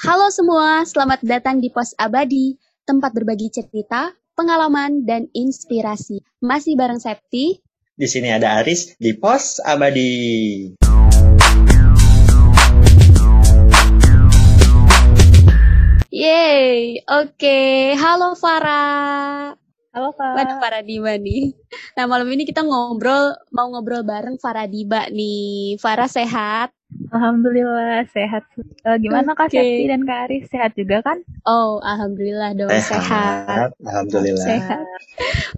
Halo semua, selamat datang di Pos Abadi, tempat berbagi cerita, pengalaman, dan inspirasi. Masih bareng Septi. Di sini ada Aris di Pos Abadi. Yeay, oke. Halo Farah. Halo Kak. Waduh Faradiba nih. Nah malam ini kita ngobrol, mau ngobrol bareng Faradiba nih. Farah sehat? Alhamdulillah sehat. Eh, gimana Kak Oke. Septi dan Kak Aris sehat juga kan? Oh, alhamdulillah dong sehat. Sehat, alhamdulillah. Sehat.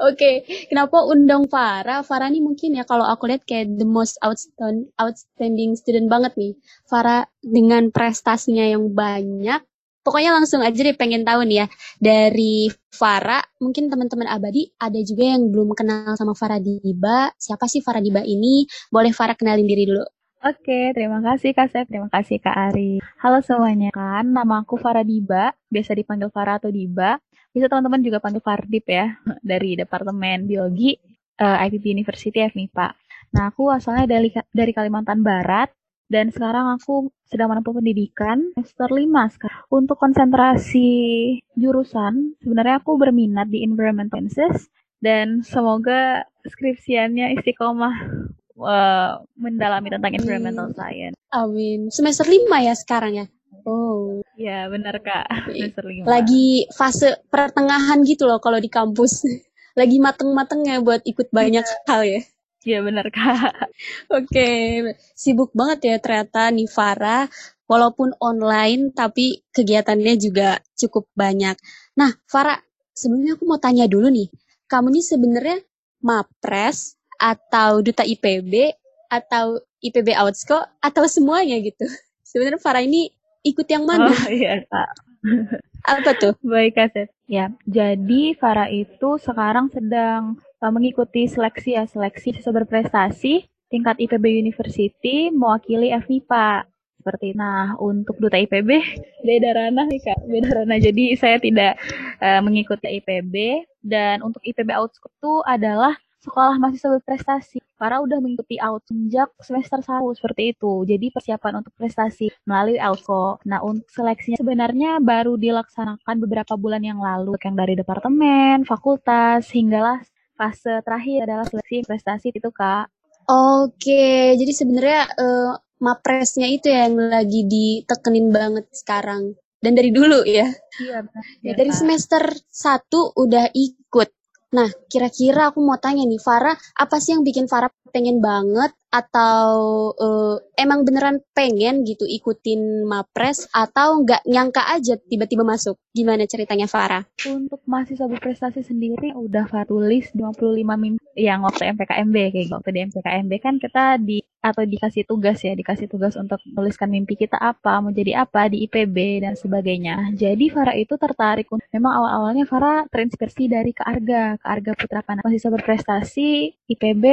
Oke, kenapa undang Farah? Farah nih mungkin ya kalau aku lihat kayak the most outstanding, outstanding student banget nih. Farah dengan prestasinya yang banyak. Pokoknya langsung aja deh pengen tahu nih ya. Dari Farah, mungkin teman-teman abadi ada juga yang belum kenal sama Farah Diba. Siapa sih Farah Diba ini? Boleh Farah kenalin diri dulu. Oke, terima kasih Kak Sep, terima kasih Kak Ari. Halo semuanya kan, nama aku Farah Diba, biasa dipanggil Farah atau Diba. Bisa teman-teman juga panggil Fardip ya, dari Departemen Biologi eh, IPB University FMIPA. Nah, aku asalnya dari, dari Kalimantan Barat, dan sekarang aku sedang menempuh pendidikan semester 5 sekarang. Untuk konsentrasi jurusan, sebenarnya aku berminat di Environmental Sciences, dan semoga skripsiannya istiqomah eh, mendalami tentang environmental Amin. science. Amin. Semester 5 ya sekarang ya? Oh, Ya, benar Kak. Semester lima. lagi fase pertengahan gitu loh kalau di kampus. Lagi mateng-matengnya buat ikut banyak hal ya. Ya, benar Kak. Oke, sibuk banget ya ternyata nih Farah. Walaupun online, tapi kegiatannya juga cukup banyak. Nah, Farah, sebelumnya aku mau tanya dulu nih. Kamu nih sebenarnya mapres atau duta IPB atau IPB Outsko atau semuanya gitu? Sebenarnya Farah ini ikut yang mana? Oh, iya Kak. Apa tuh? Baik Kak. Ya, jadi Farah itu sekarang sedang uh, mengikuti seleksi ya, seleksi siswa berprestasi tingkat IPB University mewakili FMIPA. Seperti nah, untuk duta IPB beda ranah nih Kak, beda ranah. Jadi saya tidak uh, mengikuti IPB dan untuk IPB Outscope itu adalah sekolah mahasiswa berprestasi. Farah udah mengikuti out sejak semester 1 seperti itu. Jadi persiapan untuk prestasi melalui Outco. Nah, untuk seleksinya sebenarnya baru dilaksanakan beberapa bulan yang lalu. Yang dari departemen, fakultas, hinggalah fase terakhir adalah seleksi prestasi itu, Kak. Oke, jadi sebenarnya eh, mapresnya itu yang lagi ditekenin banget sekarang. Dan dari dulu ya. Iya, benar. Ya, dari semester 1 udah ikut. Nah, kira-kira aku mau tanya nih, Farah, apa sih yang bikin Farah pengen banget atau eh, emang beneran pengen gitu ikutin Mapres atau nggak nyangka aja tiba-tiba masuk? Gimana ceritanya Farah? Untuk mahasiswa berprestasi sendiri udah Farah tulis 25 mimpi yang waktu MPKMB kayak gitu. Waktu di MPKMB kan kita di atau dikasih tugas ya, dikasih tugas untuk menuliskan mimpi kita apa, mau jadi apa di IPB dan sebagainya. Jadi Farah itu tertarik memang awal-awalnya Farah terinspirasi dari Kak Arga, Kak Arga Putra Panah, mahasiswa berprestasi IPB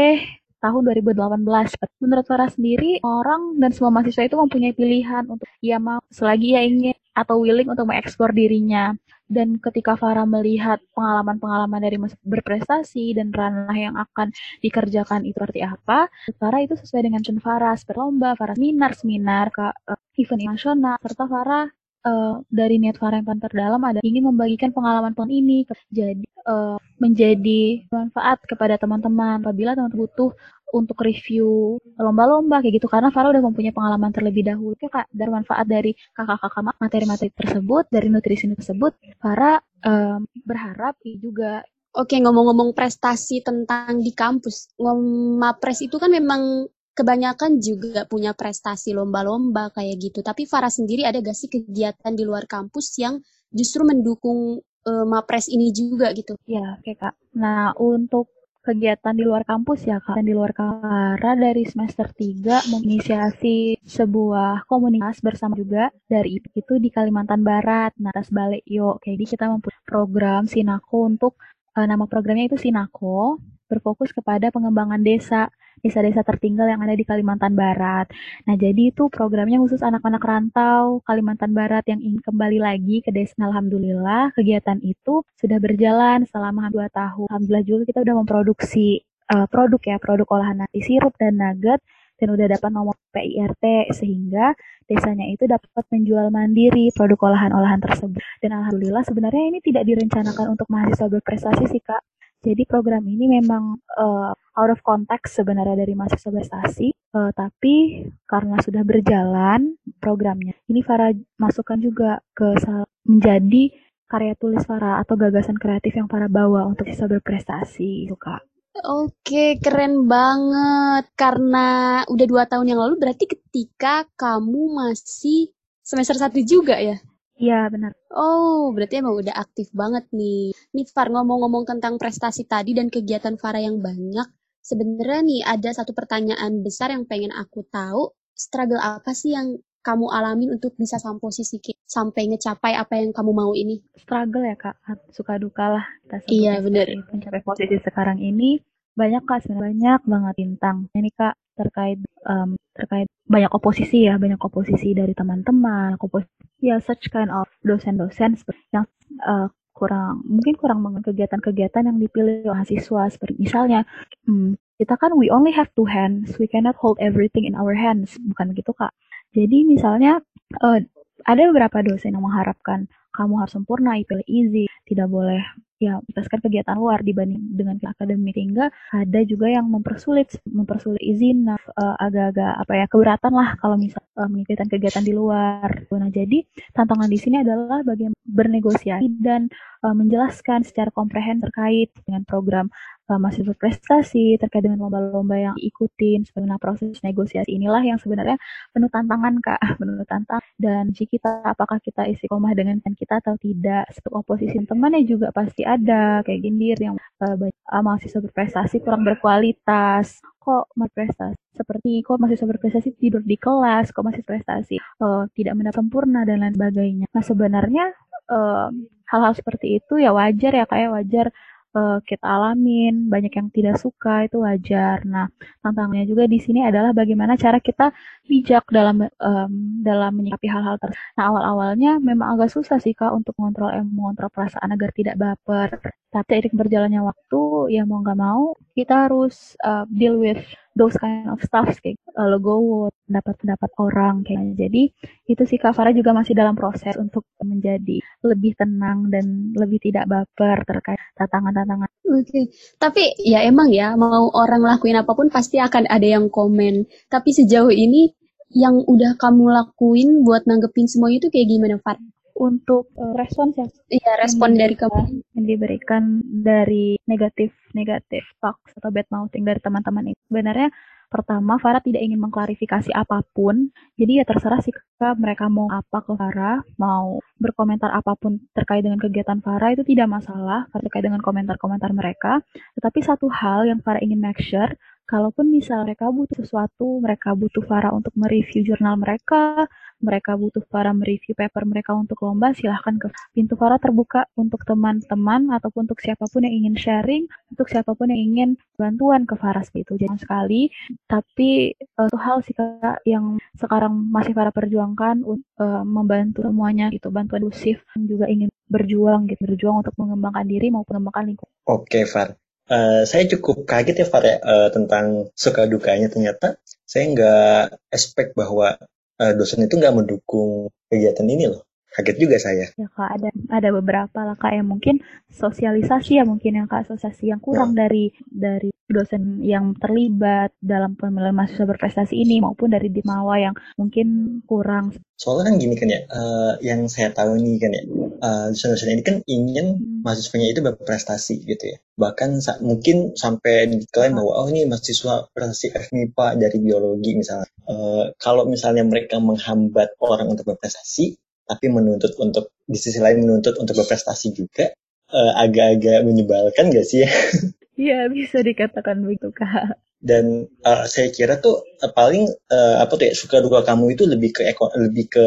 tahun 2018. Menurut Farah sendiri, orang dan semua mahasiswa itu mempunyai pilihan untuk ia mau selagi ia ingin atau willing untuk mengeksplor dirinya. Dan ketika Farah melihat pengalaman-pengalaman dari berprestasi dan ranah yang akan dikerjakan itu seperti apa, Farah itu sesuai dengan cun Farah, seperti lomba, Farah seminar, seminar, ke eh, event nasional, serta Farah eh, dari niat Farah yang terdalam ada ingin membagikan pengalaman-pengalaman ini jadi eh, menjadi manfaat kepada teman-teman apabila teman-teman butuh untuk review lomba-lomba kayak gitu. Karena Farah udah mempunyai pengalaman terlebih dahulu ya kak. Dari manfaat dari kakak-kakak ma- materi-materi tersebut dari nutrisi tersebut Farah em, berharap ini juga Oke, ngomong-ngomong prestasi tentang di kampus, ngom- Mapres itu kan memang kebanyakan juga punya prestasi lomba-lomba kayak gitu. Tapi Farah sendiri ada gak sih kegiatan di luar kampus yang justru mendukung eh, Mapres ini juga gitu? ya oke kak nah untuk kegiatan di luar kampus ya kak dan di luar Farah dari semester 3 menginisiasi sebuah komunitas bersama juga dari itu di Kalimantan Barat atas balik kayak gitu kita mempunyai program Sinako untuk eh, nama programnya itu Sinako berfokus kepada pengembangan desa desa-desa tertinggal yang ada di Kalimantan Barat. Nah, jadi itu programnya khusus anak-anak rantau Kalimantan Barat yang ingin kembali lagi ke desa. Alhamdulillah, kegiatan itu sudah berjalan selama 2 tahun. Alhamdulillah juga kita udah memproduksi eh, produk ya, produk olahan nasi sirup dan nugget dan udah dapat nomor PIRT sehingga desanya itu dapat menjual mandiri produk olahan-olahan tersebut. Dan alhamdulillah sebenarnya ini tidak direncanakan untuk mahasiswa berprestasi sih Kak. Jadi program ini memang uh, out of context sebenarnya dari mahasiswa prestasi, uh, tapi karena sudah berjalan programnya, ini Farah masukkan juga ke menjadi karya tulis Farah atau gagasan kreatif yang Farah bawa untuk bisa berprestasi, itu Kak. Oke, keren banget. Karena udah dua tahun yang lalu, berarti ketika kamu masih semester satu juga ya? Iya, benar. Oh, berarti emang udah aktif banget nih. Nih, Far, ngomong-ngomong tentang prestasi tadi dan kegiatan Farah yang banyak, sebenarnya nih ada satu pertanyaan besar yang pengen aku tahu. Struggle apa sih yang kamu alamin untuk bisa sampai posisi sampai ngecapai apa yang kamu mau ini? Struggle ya kak, suka duka lah. Kita iya benar. Mencapai posisi sekarang ini banyak kak sebenarnya banyak banget bintang. Ini kak terkait um, terkait banyak oposisi ya, banyak oposisi dari teman-teman, oposisi ya such kind of dosen-dosen yang uh, kurang mungkin kurang mengenai kegiatan-kegiatan yang dipilih mahasiswa. Seperti misalnya hmm, kita kan we only have two hands we cannot hold everything in our hands. Bukan begitu kak. Jadi misalnya uh, ada beberapa dosen yang mengharapkan kamu harus sempurna IPL easy tidak boleh ya berdasarkan kegiatan luar dibanding dengan akademik. Hingga ada juga yang mempersulit mempersulit izin agak uh, agak-agak apa ya keberatan lah kalau misal uh, mengikuti kegiatan di luar. Nah jadi tantangan di sini adalah bagaimana bernegosiasi dan uh, menjelaskan secara komprehensif terkait dengan program masih berprestasi terkait dengan lomba-lomba yang ikutin sebenarnya proses negosiasi inilah yang sebenarnya penuh tantangan kak. Penuh tantangan. Dan jika kita apakah kita isi komah dengan kita atau tidak satu oposisi temannya juga pasti ada kayak gindir yang uh, uh, berprestasi kurang berkualitas. Kok berprestasi? Seperti kok mahasiswa berprestasi tidur di kelas kok masih prestasi uh, tidak mendapat sempurna dan lain sebagainya. Nah sebenarnya hal-hal uh, hal -hal seperti itu ya wajar ya kayak wajar uh, kita alamin, banyak yang tidak suka itu wajar. Nah, tantangannya juga di sini adalah bagaimana cara kita bijak dalam um, dalam menyikapi hal-hal tersebut. Nah, awal-awalnya memang agak susah sih Kak untuk mengontrol emosi, mengontrol perasaan agar tidak baper. Tapi seiring berjalannya waktu, ya mau nggak mau kita harus uh, deal with those kind of stuff kayak uh, logo pendapat-pendapat orang kayak jadi itu sih Kak Farah juga masih dalam proses untuk menjadi lebih tenang dan lebih tidak baper terkait tantangan-tantangan. Oke, okay. tapi ya emang ya mau orang lakuin apa pun pasti akan ada yang komen. Tapi sejauh ini yang udah kamu lakuin buat nanggepin semuanya itu kayak gimana Far? Untuk uh, respons ya. Iya, respon dari kamu yang diberikan dari negatif negatif talks atau bad mouthing dari teman-teman itu. Sebenarnya pertama Farah tidak ingin mengklarifikasi apa pun. Jadi ya terserah sih mereka mau apa ke Farah, mau berkomentar apa pun terkait dengan kegiatan Farah itu tidak masalah terkait dengan komentar-komentar mereka. Tetapi satu hal yang Farah ingin make sure kalaupun misal mereka butuh sesuatu, mereka butuh Farah untuk mereview jurnal mereka, mereka butuh Farah mereview paper mereka untuk lomba, silahkan ke pintu Farah terbuka untuk teman-teman ataupun untuk siapa pun yang ingin sharing, untuk siapa pun yang ingin bantuan ke Farah seperti itu. Jangan sekali, tapi uh, itu hal sih kak yang sekarang masih Farah perjuangkan uh, membantu semuanya itu bantuan inklusif juga ingin berjuang gitu, berjuang untuk mengembangkan diri maupun mengembangkan lingkungan. Oke, Far. Uh, saya cukup kaget ya Far ya uh, tentang suka dukanya ternyata saya nggak expect bahwa uh, dosen itu nggak mendukung kegiatan ini loh kaget juga saya. Ya kak ada ada beberapa lah kak yang mungkin sosialisasi ya mungkin yang kak sosialisasi yang kurang nah. dari dari dosen yang terlibat dalam pemilihan mahasiswa berprestasi ini maupun dari Dimawa yang mungkin kurang. Soalnya kan gini kan ya, uh, yang saya tahu ini kan ya, uh, dosen-dosen ini kan ingin hmm. mahasiswanya itu berprestasi gitu ya. Bahkan sa mungkin sampai diklaim bahwa oh ini mahasiswa prestasi FMIPA dari biologi misalnya. Uh, kalau misalnya mereka menghambat orang untuk berprestasi, tapi menuntut untuk di sisi lain menuntut untuk berprestasi juga, agak-agak uh, menyebalkan gak sih ya? Iya bisa dikatakan begitu kak. Dan uh, saya kira tuh uh, paling uh, apa tuh ya suka duka kamu itu lebih ke eko, lebih ke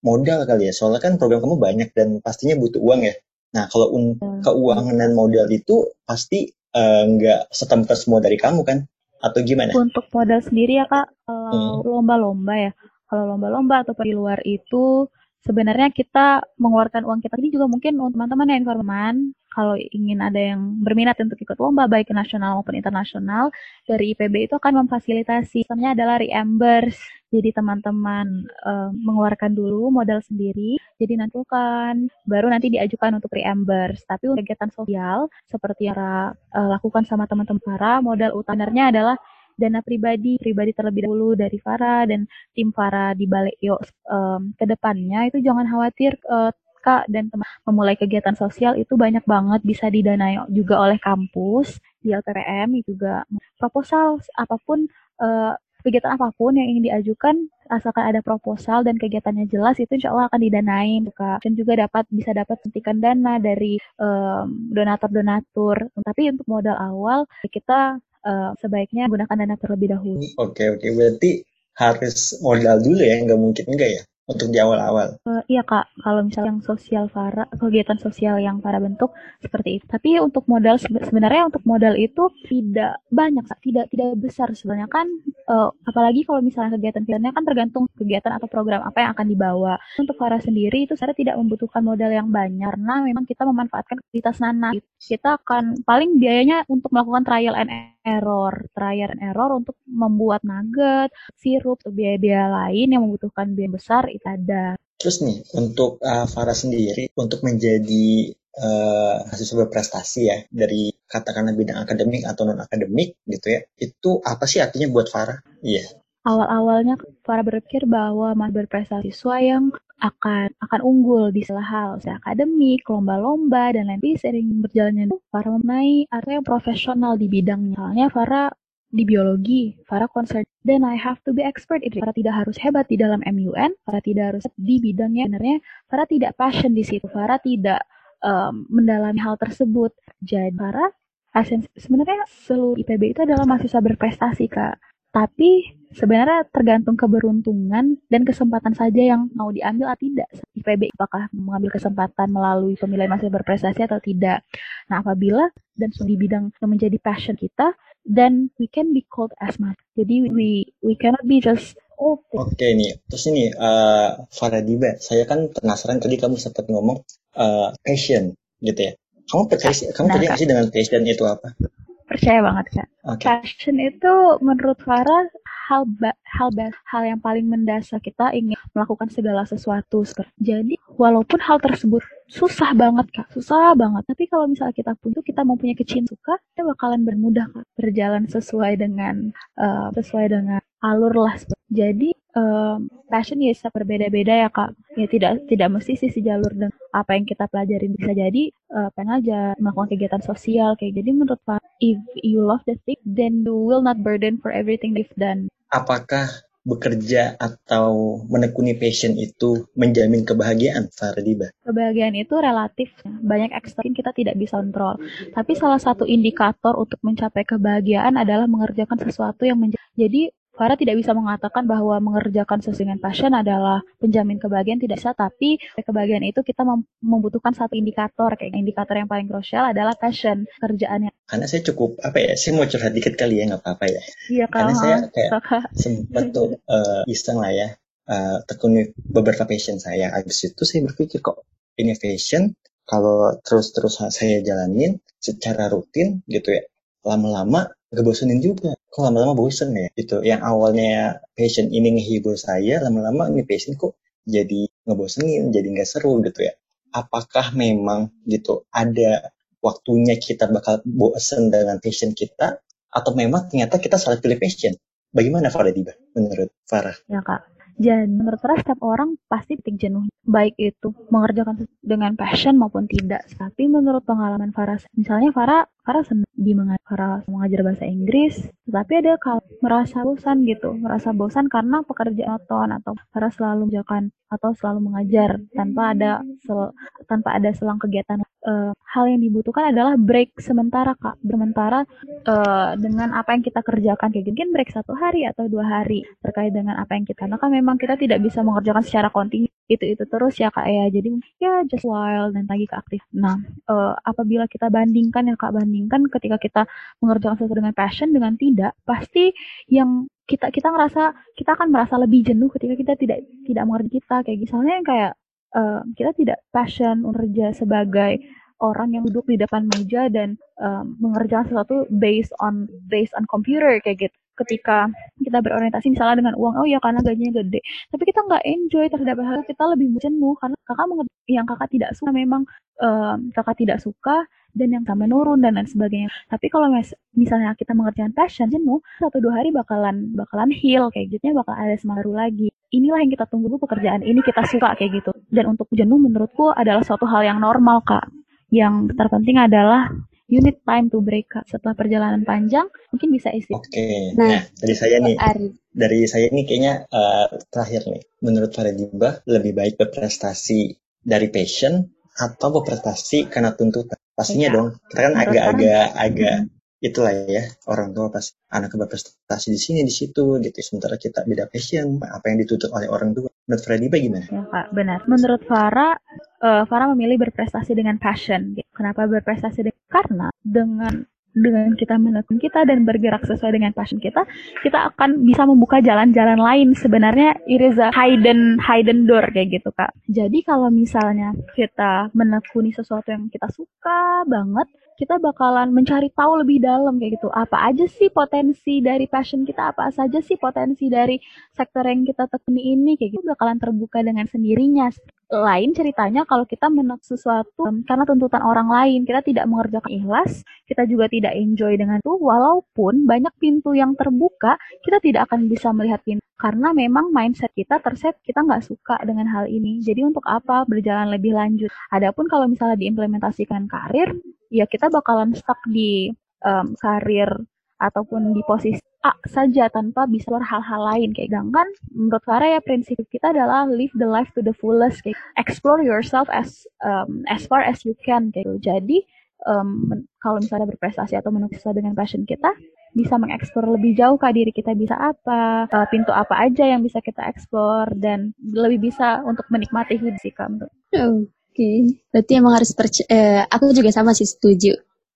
modal kali ya. Soalnya kan program kamu banyak dan pastinya butuh uang ya. Nah kalau un hmm. keuangan dan modal itu pasti nggak uh, setempat semua dari kamu kan? Atau gimana? Untuk modal sendiri ya kak, kalau hmm. lomba-lomba ya, kalau lomba-lomba atau di luar itu sebenarnya kita mengeluarkan uang kita ini juga mungkin untuk teman-teman yang informan kalau ingin ada yang berminat untuk ikut lomba baik nasional maupun internasional dari IPB itu akan memfasilitasi. Sistemnya adalah reimburse. Jadi teman-teman uh, mengeluarkan dulu modal sendiri jadi nanti kan baru nanti diajukan untuk reimburse. Tapi untuk kegiatan sosial seperti yang uh, lakukan sama teman-teman. Para modal utamanya adalah dana pribadi pribadi terlebih dahulu dari Farah dan tim Farah di balik yuk um, ke depannya. Itu jangan khawatir uh, Kak dan teman. Memulai kegiatan sosial itu banyak banget bisa didanai juga oleh kampus di LPPM juga proposal apa pun uh, kegiatan apa pun yang ingin diajukan asalkan ada proposal dan kegiatannya jelas itu insya Allah akan didanai kak. Dan juga dapat bisa dapat suntikan dana dari um, donatur-donatur. Tapi untuk modal awal kita uh, sebaiknya gunakan dana terlebih dahulu. Oke oke. Berarti harus modal dulu ya? Nggak mungkin enggak ya untuk di awal-awal. Uh, iya kak, kalau misalnya yang sosial para kegiatan sosial yang para bentuk seperti itu. Tapi untuk modal sebenarnya untuk modal itu tidak banyak, kak. tidak tidak besar sebenarnya kan. Uh, apalagi kalau misalnya kegiatan-kegiatannya kan tergantung kegiatan atau program apa yang akan dibawa. Untuk para sendiri itu saya tidak membutuhkan modal yang banyak karena memang kita memanfaatkan aktivitas nana. Kita akan paling biayanya untuk melakukan trial and error, trial and error untuk membuat nugget, sirup, biaya-biaya lain yang membutuhkan biaya besar ada. Terus nih, untuk uh, Farah sendiri, untuk menjadi uh, mahasiswa berprestasi ya, dari katakanlah bidang akademik atau non-akademik gitu ya, itu apa sih artinya buat Farah? Iya. Awal-awalnya Farah berpikir bahwa mahasiswa berprestasi siswa yang akan akan unggul di segala hal, misalnya akademik, lomba-lomba, dan lain lain. Sering berjalannya Farah mengenai artinya profesional di bidangnya. Soalnya Farah di biologi, Farah concern then I have to be expert itu. Farah tidak harus hebat di dalam MUN, Farah tidak harus di bidangnya. Sebenarnya Farah tidak passion di situ, Farah tidak um, mendalami hal tersebut. Jadi Farah sebenarnya seluruh IPB itu adalah mahasiswa berprestasi kak. Tapi sebenarnya tergantung keberuntungan dan kesempatan saja yang mau diambil atau tidak. IPB apakah mengambil kesempatan melalui pemilihan mahasiswa berprestasi atau tidak. Nah apabila dan di bidang yang menjadi passion kita, then we can be called as much. Jadi we we cannot be just oh. Oke okay, nih, terus ini uh, Faradiba, saya kan penasaran tadi kamu sempat ngomong uh, passion gitu ya. Kamu percaya sih, kamu percaya sih dengan passion itu apa? Percaya banget kak. Okay. Passion itu menurut Farah hal ba hal ba hal yang paling mendasar kita ingin melakukan segala sesuatu. Jadi walaupun hal tersebut susah banget kak, susah banget. Tapi kalau misalnya kita punya kita mempunyai kecintaan suka, kita bakalan bermudah kak berjalan sesuai dengan uh, sesuai dengan alur lah. Jadi um, passion ya bisa berbeda-beda ya kak. Ya tidak tidak mesti sih jalur dengan apa yang kita pelajari bisa jadi uh, pengen aja melakukan kegiatan sosial kayak jadi menurut Pak if you love the thing then you will not burden for everything you've done. Apakah bekerja atau menekuni passion itu menjamin kebahagiaan, Fardiba? Kebahagiaan itu relatif, banyak ekstrim kita tidak bisa kontrol. Tapi salah satu indikator untuk mencapai kebahagiaan adalah mengerjakan sesuatu yang menjadi. Jadi Farah tidak bisa mengatakan bahwa mengerjakan dengan passion adalah penjamin kebahagiaan tidak bisa, tapi kebahagiaan itu kita membutuhkan satu indikator. Kayak indikator yang paling krusial adalah passion kerjaannya. Karena saya cukup apa ya, saya mau curhat dikit kali ya nggak apa-apa ya. Iya Karena saya kayak sempat tuh uh, iseng lah ya uh, tekuni beberapa passion saya. Habis itu saya berpikir kok ini passion kalau terus-terus saya jalanin secara rutin gitu ya lama-lama gak bosenin juga. Kok lama-lama bosen ya? Gitu. Yang awalnya passion ini ngehibur saya lama-lama ini passion kok jadi ngebosenin jadi nggak seru gitu ya. Apakah memang gitu ada waktunya kita bakal bosen dengan passion kita atau memang ternyata kita salah pilih passion? Bagaimana Farah Diba menurut Farah? Ya kak. Jadi menurut Farah setiap orang pasti titik jenuh baik itu mengerjakan dengan passion maupun tidak. Tapi menurut pengalaman Farah misalnya Farah Senang di mengajar, mengajar bahasa Inggris tetapi ada kalau merasa bosan gitu merasa bosan karena pekerjaan oton atau Farah selalu menjalankan atau selalu mengajar tanpa ada sel, tanpa ada selang kegiatan. Uh, hal yang dibutuhkan adalah break sementara kak. Sementara uh, dengan apa yang kita kerjakan. Kayak mungkin break satu hari atau dua hari terkait dengan apa yang kita karena kan memang kita tidak bisa mengerjakan secara kontinu itu itu terus ya kak ya. Jadi ya just while dan lagi ke aktif nah uh, apabila kita bandingkan ya kak bandingkan ketika kita mengerjakan sesuatu dengan passion dengan tidak pasti yang kita kita ngerasa kita akan merasa lebih jenuh ketika kita tidak tidak mengerti kita kayak misalnya yang kayak uh, kita tidak passion kerja sebagai orang yang duduk di depan meja dan um, mengerjakan sesuatu based on based on computer kayak gitu. Ketika kita berorientasi misalnya dengan uang oh ya karena gajinya gede. Tapi kita nggak enjoy terhadap hal kita lebih jenuh karena kakak yang kakak tidak suka memang um, kakak tidak suka dan yang sama menurun dan lain sebagainya tapi kalau mis misalnya kita mengerjakan passion jenuh satu dua hari bakalan bakalan heal kayak gitu bakal ada semangat baru lagi inilah yang kita tunggu pekerjaan ini kita suka kayak gitu dan untuk jenuh menurutku adalah suatu hal yang normal kak yang terpenting adalah unit time to break up setelah perjalanan panjang mungkin bisa isi. Oke. Okay. Nah, nah, dari saya nih, Ari. dari saya ini kayaknya uh, terakhir nih. Menurut Faridibah lebih baik berprestasi dari passion atau berprestasi karena tuntutan. Pastinya ya. dong. Kita kan agak-agak agak itulah ya orang tua pas anak berprestasi di sini di situ gitu sementara kita beda passion apa yang dituntut oleh orang tua menurut Freddy bagaimana? Ya Pak benar menurut Farah uh, Farah memilih berprestasi dengan passion gitu. kenapa berprestasi dengan karena dengan dengan kita menekun kita dan bergerak sesuai dengan passion kita, kita akan bisa membuka jalan-jalan lain. Sebenarnya it is a hidden hidden door kayak gitu kak. Jadi kalau misalnya kita menekuni sesuatu yang kita suka banget, kita bakalan mencari tahu lebih dalam kayak gitu. Apa aja sih potensi dari passion kita? Apa saja sih potensi dari sektor yang kita tekuni ini kayak gitu bakalan terbuka dengan sendirinya lain ceritanya kalau kita menolak sesuatu karena tuntutan orang lain, kita tidak mengerjakan ikhlas, kita juga tidak enjoy dengan itu, walaupun banyak pintu yang terbuka, kita tidak akan bisa melihat pintu karena memang mindset kita terset kita nggak suka dengan hal ini. Jadi untuk apa berjalan lebih lanjut? Adapun kalau misalnya diimplementasikan karir, ya kita bakalan stuck di um, karir ataupun di posisi A saja tanpa bisa hal-hal lain kayak sedangkan menurut Farah ya prinsip kita adalah live the life to the fullest kayak explore yourself as um, as far as you can kayak gitu. jadi um, kalau misalnya berprestasi atau menulis dengan passion kita bisa mengeksplor lebih jauh ke diri kita bisa apa uh, pintu apa aja yang bisa kita eksplor dan lebih bisa untuk menikmati hidup sih kamu. Oke, okay. berarti emang harus percaya. Uh, aku juga sama sih setuju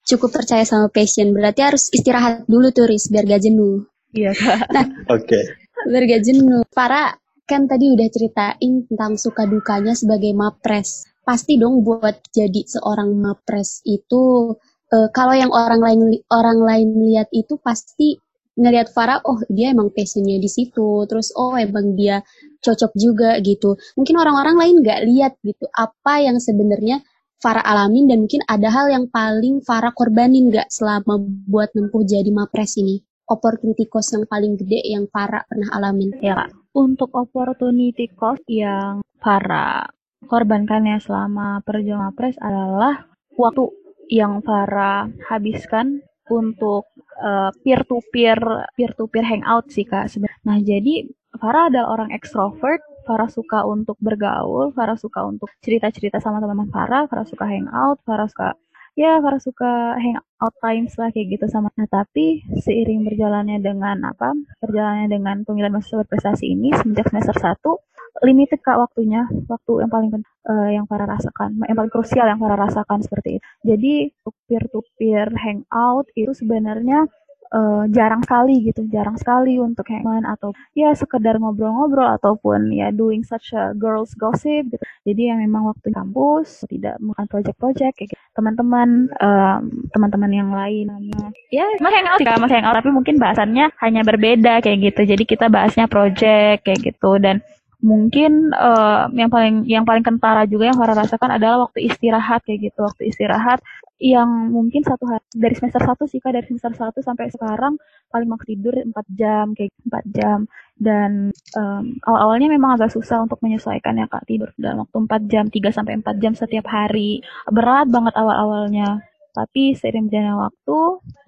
cukup percaya sama passion. Berarti harus istirahat dulu tuh, Riz, biar gak jenuh. Iya, Kak. Nah, Oke. Okay. Biar gak jenuh. Para kan tadi udah ceritain tentang suka dukanya sebagai mapres. Pasti dong buat jadi seorang mapres itu uh, kalau yang orang lain orang lain lihat itu pasti ngelihat Farah, oh dia emang passionnya di situ, terus oh emang dia cocok juga gitu. Mungkin orang-orang lain nggak lihat gitu apa yang sebenarnya Farah alamin dan mungkin ada hal yang paling Farah korbanin nggak selama buat nempuh jadi mapres ini? Opportunity cost yang paling gede yang Farah pernah alamin? Ya, untuk opportunity cost yang Farah korbankan ya selama perjuangan mapres adalah waktu yang Farah habiskan untuk uh, peer to peer peer to peer hangout sih kak. Nah jadi Farah adalah orang ekstrovert Farah suka untuk bergaul, Farah suka untuk cerita-cerita sama teman-teman Farah, Farah suka hangout, Farah suka ya Farah suka hangout times lah kayak gitu sama nah tapi seiring berjalannya dengan apa berjalannya dengan pemilihan mahasiswa berprestasi ini semenjak semester 1 limited kak waktunya waktu yang paling uh, yang Farah rasakan yang paling krusial yang Farah rasakan seperti itu jadi peer to peer hangout itu sebenarnya uh, jarang sekali gitu, jarang sekali untuk hangman atau ya sekedar ngobrol-ngobrol ataupun ya doing such a girls gossip gitu. Jadi yang memang waktu kampus tidak melakukan project-project kayak gitu. Teman-teman um, teman-teman yang lain ya masih hangout sih masih hangout tapi mungkin bahasannya hanya berbeda kayak gitu. Jadi kita bahasnya project kayak gitu dan mungkin uh, yang paling yang paling kentara juga yang Farah rasakan adalah waktu istirahat kayak gitu. Waktu istirahat yang mungkin satu hari dari semester satu sih kak dari semester satu sampai sekarang paling mau tidur 4 jam kayak 4 jam. Dan um, awal-awalnya memang agak susah untuk menyesuaikan ya kak tidur dalam waktu 4 jam 3 sampai 4 jam setiap hari. Berat banget awal-awalnya. Tapi seiring berjalannya waktu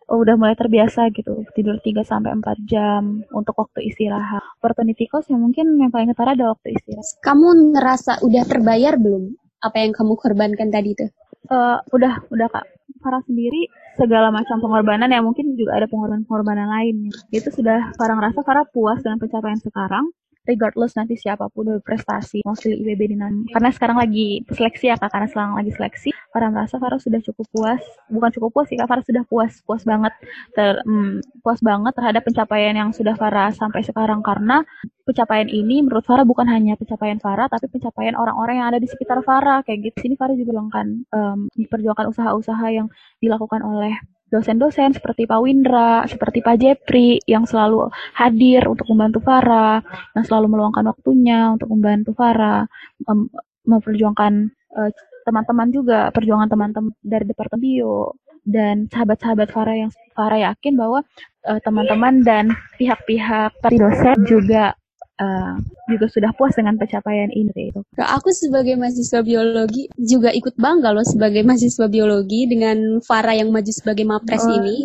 udah mulai terbiasa gitu tidur 3 sampai 4 jam untuk waktu istirahat. Opportunity cost yang mungkin yang paling ketara ada waktu istirahat. Kamu ngerasa udah terbayar belum apa yang kamu korbankan tadi tuh? Uh, udah, udah Kak. Farah sendiri segala macam pengorbanan yang mungkin juga ada pengorbanan-pengorbanan lain. Itu sudah Farah ngerasa Farah puas dengan pencapaian sekarang regardless nanti siapa pun berprestasi mostly IBB dinam karena sekarang lagi seleksi ya kak. Karena sekarang lagi seleksi. Farah merasa Farah sudah cukup puas. Bukan cukup puas sih kak. Farah sudah puas. Puas banget ter, hmm, puas banget terhadap pencapaian yang sudah Farah sampai sekarang. Karena pencapaian ini menurut Farah bukan hanya pencapaian Farah tapi pencapaian orang-orang yang ada di sekitar Farah. Kayak gitu. Sini Farah juga melakukan um, diperjuangkan usaha-usaha yang dilakukan oleh dosen-dosen seperti Pak Windra, seperti Pak Jepri yang selalu hadir untuk membantu Farah, yang selalu meluangkan waktunya untuk membantu Farah, mem memperjuangkan uh, teman-teman juga, perjuangan teman-teman dari Departemen Bio. Dan sahabat-sahabat Farah yang Farah yakin bahwa uh, teman-teman dan pihak-pihak dosen juga uh, juga sudah puas dengan pencapaian ini itu. Aku sebagai mahasiswa biologi juga ikut bangga loh sebagai mahasiswa biologi dengan Farah yang maju sebagai mapres oh. ini.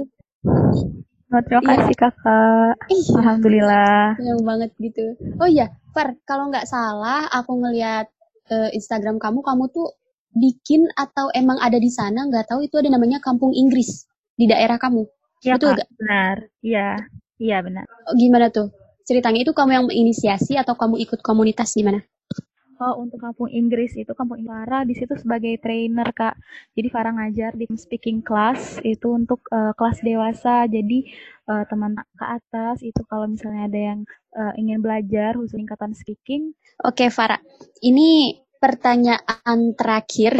Oh, terima iya. kasih kakak. Iya. Alhamdulillah. Yang banget gitu. Oh iya, Far, kalau nggak salah aku ngelihat uh, Instagram kamu, kamu tuh bikin atau emang ada di sana nggak tahu itu ada namanya Kampung Inggris di daerah kamu. Iya, Betul nggak? Benar. Iya. Iya benar. Oh, gimana tuh? Ceritanya itu kamu yang menginisiasi atau kamu ikut komunitas di mana? Oh, untuk kampung Inggris itu kampung Farah di situ sebagai trainer kak. Jadi Farah ngajar di speaking class itu untuk uh, kelas dewasa. Jadi uh, teman ke atas itu kalau misalnya ada yang uh, ingin belajar khusus tingkatan speaking. Oke Farah, ini pertanyaan terakhir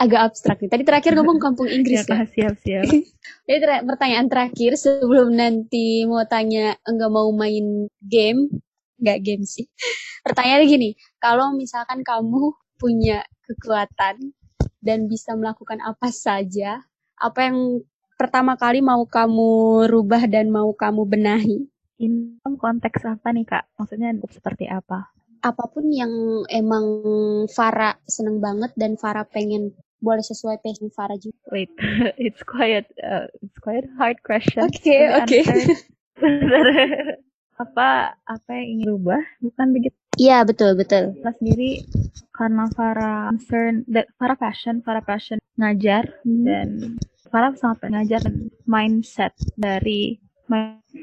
agak abstrak nih. Tadi terakhir ngomong kampung Inggris ya. Siap, siap. Jadi ter pertanyaan terakhir sebelum nanti mau tanya enggak mau main game, enggak game sih. Pertanyaannya gini, kalau misalkan kamu punya kekuatan dan bisa melakukan apa saja, apa yang pertama kali mau kamu rubah dan mau kamu benahi? Ini konteks apa nih kak? Maksudnya seperti apa? apa pun yang emang Farah seneng banget dan Farah pengen boleh sesuai passion Farah juga. Wait, it's quite uh, it's quite hard question. Oke, okay, oke. Okay. apa apa yang ingin berubah? Bukan begitu? Iya, betul, betul. Farah sendiri karena Farah concern, Farah passion, Farah passion ngajar hmm. dan Farah sangat ngajar dan mindset dari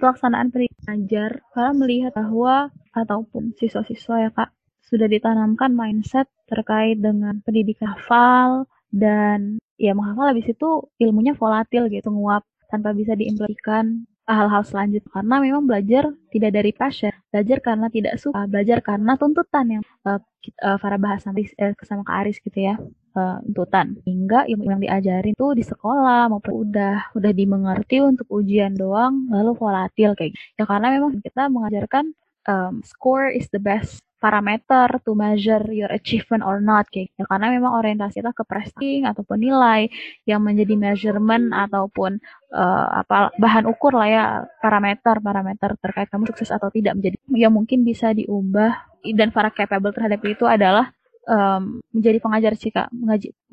pelaksanaan pengajar Farah melihat bahwa ataupun siswa-siswa ya kak sudah ditanamkan mindset terkait dengan pendidikan hafal, dan ya menghafal habis itu ilmunya volatil gitu nguap tanpa bisa diimplementasikan hal-hal selanjutnya karena memang belajar tidak dari passion belajar karena tidak suka belajar karena tuntutan yang uh, uh, Farah bahas nanti uh, sama Kak Aris gitu ya uh, tuntutan hingga ilmu yang diajarin tuh di sekolah maupun udah udah dimengerti untuk ujian doang lalu volatil kayak gitu. ya karena memang kita mengajarkan um, score is the best parameter to measure your achievement or not kayak gitu. karena memang orientasi kita ke prestasi ataupun nilai yang menjadi measurement ataupun uh, apa bahan ukur lah ya parameter parameter terkait kamu sukses atau tidak menjadi yang mungkin bisa diubah dan para capable terhadap itu adalah um, menjadi pengajar sih kak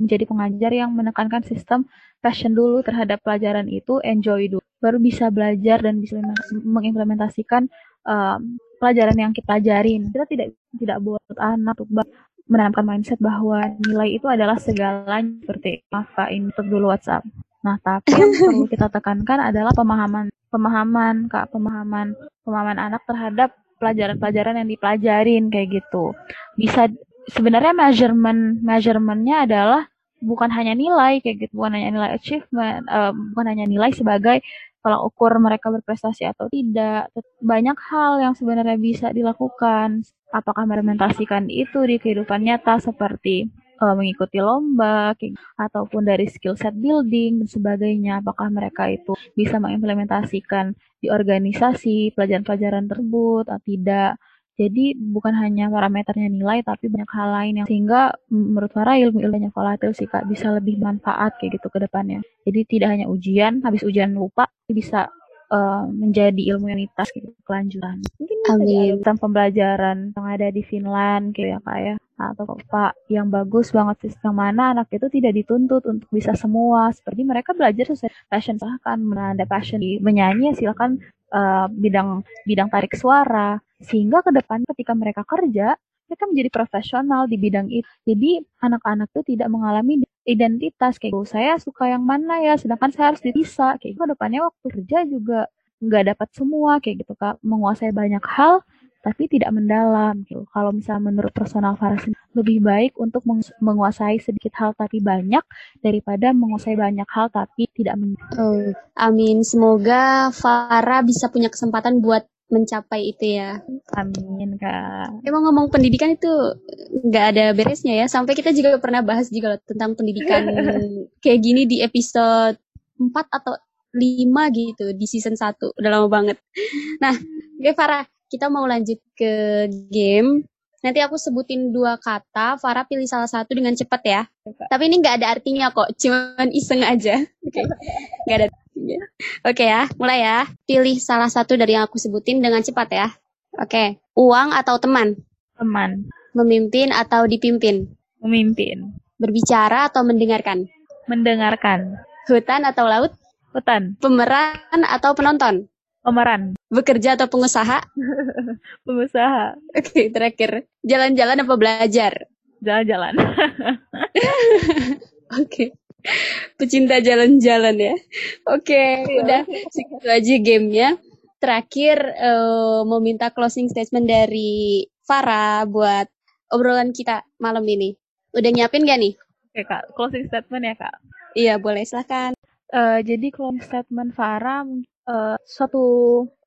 menjadi pengajar yang menekankan sistem passion dulu terhadap pelajaran itu enjoy dulu baru bisa belajar dan bisa mengimplementasikan um, pelajaran yang kita ajarin. Kita tidak tidak buat anak untuk menanamkan mindset bahwa nilai itu adalah segalanya seperti apa ini untuk dulu WhatsApp. Nah, tapi yang perlu kita tekankan adalah pemahaman pemahaman Kak, pemahaman pemahaman anak terhadap pelajaran-pelajaran yang dipelajarin kayak gitu. Bisa sebenarnya measurement measurementnya adalah bukan hanya nilai kayak gitu, bukan hanya nilai achievement, uh, bukan hanya nilai sebagai kalau ukur mereka berprestasi atau tidak. Banyak hal yang sebenarnya bisa dilakukan. Apakah implementasikan itu di kehidupan nyata seperti uh, mengikuti lomba ataupun dari skill set building dan sebagainya. Apakah mereka itu bisa mengimplementasikan di organisasi pelajaran-pelajaran tersebut atau tidak. Jadi bukan hanya parameternya nilai tapi banyak hal lain yang sehingga menurut Farah ilmu ilmunya volatil sih kak bisa lebih manfaat kayak gitu ke depannya. Jadi tidak hanya ujian, habis ujian lupa bisa uh, menjadi ilmu unitas gitu kelanjutan. Mungkin bisa Amin. tentang pembelajaran yang ada di Finland kayak ya kak ya atau pak yang bagus banget sistem mana anak itu tidak dituntut untuk bisa semua seperti mereka belajar sesuai passion silahkan ada passion di menyanyi silakan uh, bidang bidang tarik suara sehingga ke depan ketika mereka kerja mereka menjadi profesional di bidang itu. Jadi anak-anak itu tidak mengalami identitas kayak gitu. Saya suka yang mana ya, sedangkan saya harus bisa kayak gitu. Depannya waktu kerja juga nggak dapat semua kayak gitu kak, menguasai banyak hal tapi tidak mendalam gitu. Kalau misalnya menurut personal Farah lebih baik untuk menguasai sedikit hal tapi banyak daripada menguasai banyak hal tapi tidak mendalam. Oh, amin. Semoga Farah bisa punya kesempatan buat mencapai itu ya. Amin kak. Emang ngomong pendidikan itu nggak ada beresnya ya. Sampai kita juga pernah bahas juga loh tentang pendidikan kayak gini di episode 4 atau 5 gitu di season 1. Udah lama banget. Nah, oke Farah, kita mau lanjut ke game. Nanti aku sebutin dua kata, Farah pilih salah satu dengan cepat ya. Tapi ini nggak ada artinya kok, cuman iseng aja. Oke, okay. nggak ada Oke okay ya, mulai ya. Pilih salah satu dari yang aku sebutin dengan cepat ya. Oke, okay. uang atau teman? Teman. Memimpin atau dipimpin? Memimpin. Berbicara atau mendengarkan? Mendengarkan. Hutan atau laut? Hutan. Pemeran atau penonton? Pemeran. Bekerja atau pengusaha? pengusaha. Oke, okay, terakhir. Jalan-jalan apa belajar? Jalan-jalan. Oke. Okay. Pecinta jalan-jalan ya. Oke, okay, iya. udah segitu aja gamenya. Terakhir uh, mau minta closing statement dari Farah buat obrolan kita malam ini. Udah nyiapin gak nih? Oke kak, closing statement ya kak. Iya boleh silahkan. Uh, jadi closing statement Farah uh, suatu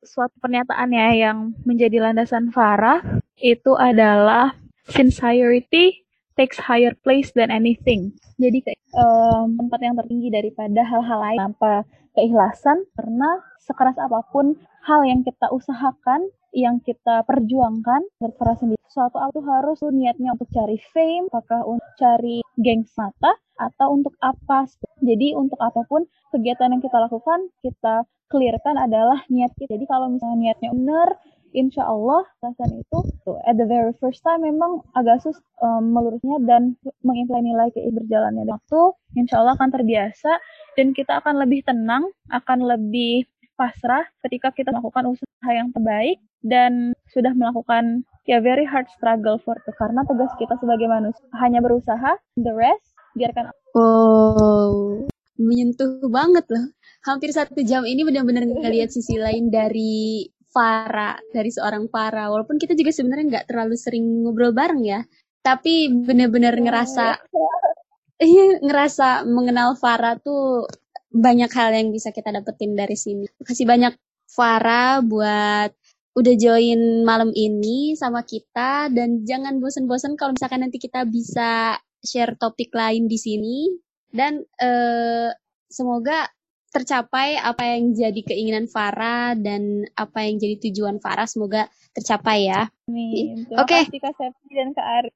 suatu pernyataan ya yang menjadi landasan Farah itu adalah sincerity takes higher place than anything. Jadi um, tempat yang tertinggi daripada hal-hal lain. Tanpa keikhlasan karena sekeras apa pun hal yang kita usahakan, yang kita perjuangkan, berperas sendiri. Suatu itu harus niatnya untuk cari fame, apakah untuk cari geng mata, atau untuk apa. Jadi untuk apa pun kegiatan yang kita lakukan, kita clearkan adalah niat kita. Jadi kalau misalnya niatnya benar, insya Allah alasan itu tuh, at the very first time memang agak sus um, melurusnya dan mengimplementasi nilai ke berjalannya. Waktu, insya Allah akan terbiasa dan kita akan lebih tenang, akan lebih pasrah ketika kita melakukan usaha yang terbaik dan sudah melakukan ya very hard struggle for itu. Karena tugas kita sebagai manusia hanya berusaha the rest biarkan oh menyentuh banget loh. Hampir satu jam ini benar-benar ngelihat sisi lain dari Farah, dari seorang Farah. Walaupun kita juga sebenarnya nggak terlalu sering ngobrol bareng ya, tapi benar-benar ngerasa, iya ngerasa mengenal Farah tuh banyak hal yang bisa kita dapetin dari sini. Kasih banyak Farah buat udah join malam ini sama kita dan jangan bosan-bosan kalau misalkan nanti kita bisa share topik lain di sini dan uh, semoga tercapai apa yang jadi keinginan Farah dan apa yang jadi tujuan Farah semoga tercapai ya. Amin. Oke. Okay. Kak Septi dan Kak.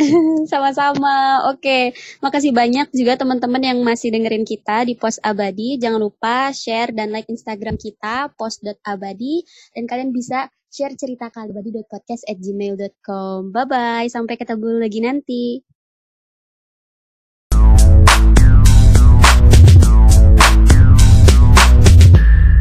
Sama-sama. Oke. Okay. Makasih banyak juga teman-teman yang masih dengerin kita di Pos Abadi. Jangan lupa share dan like Instagram kita pos.abadi dan kalian bisa share cerita kalian di podcast at gmail.com. Bye bye. Sampai ketemu lagi nanti.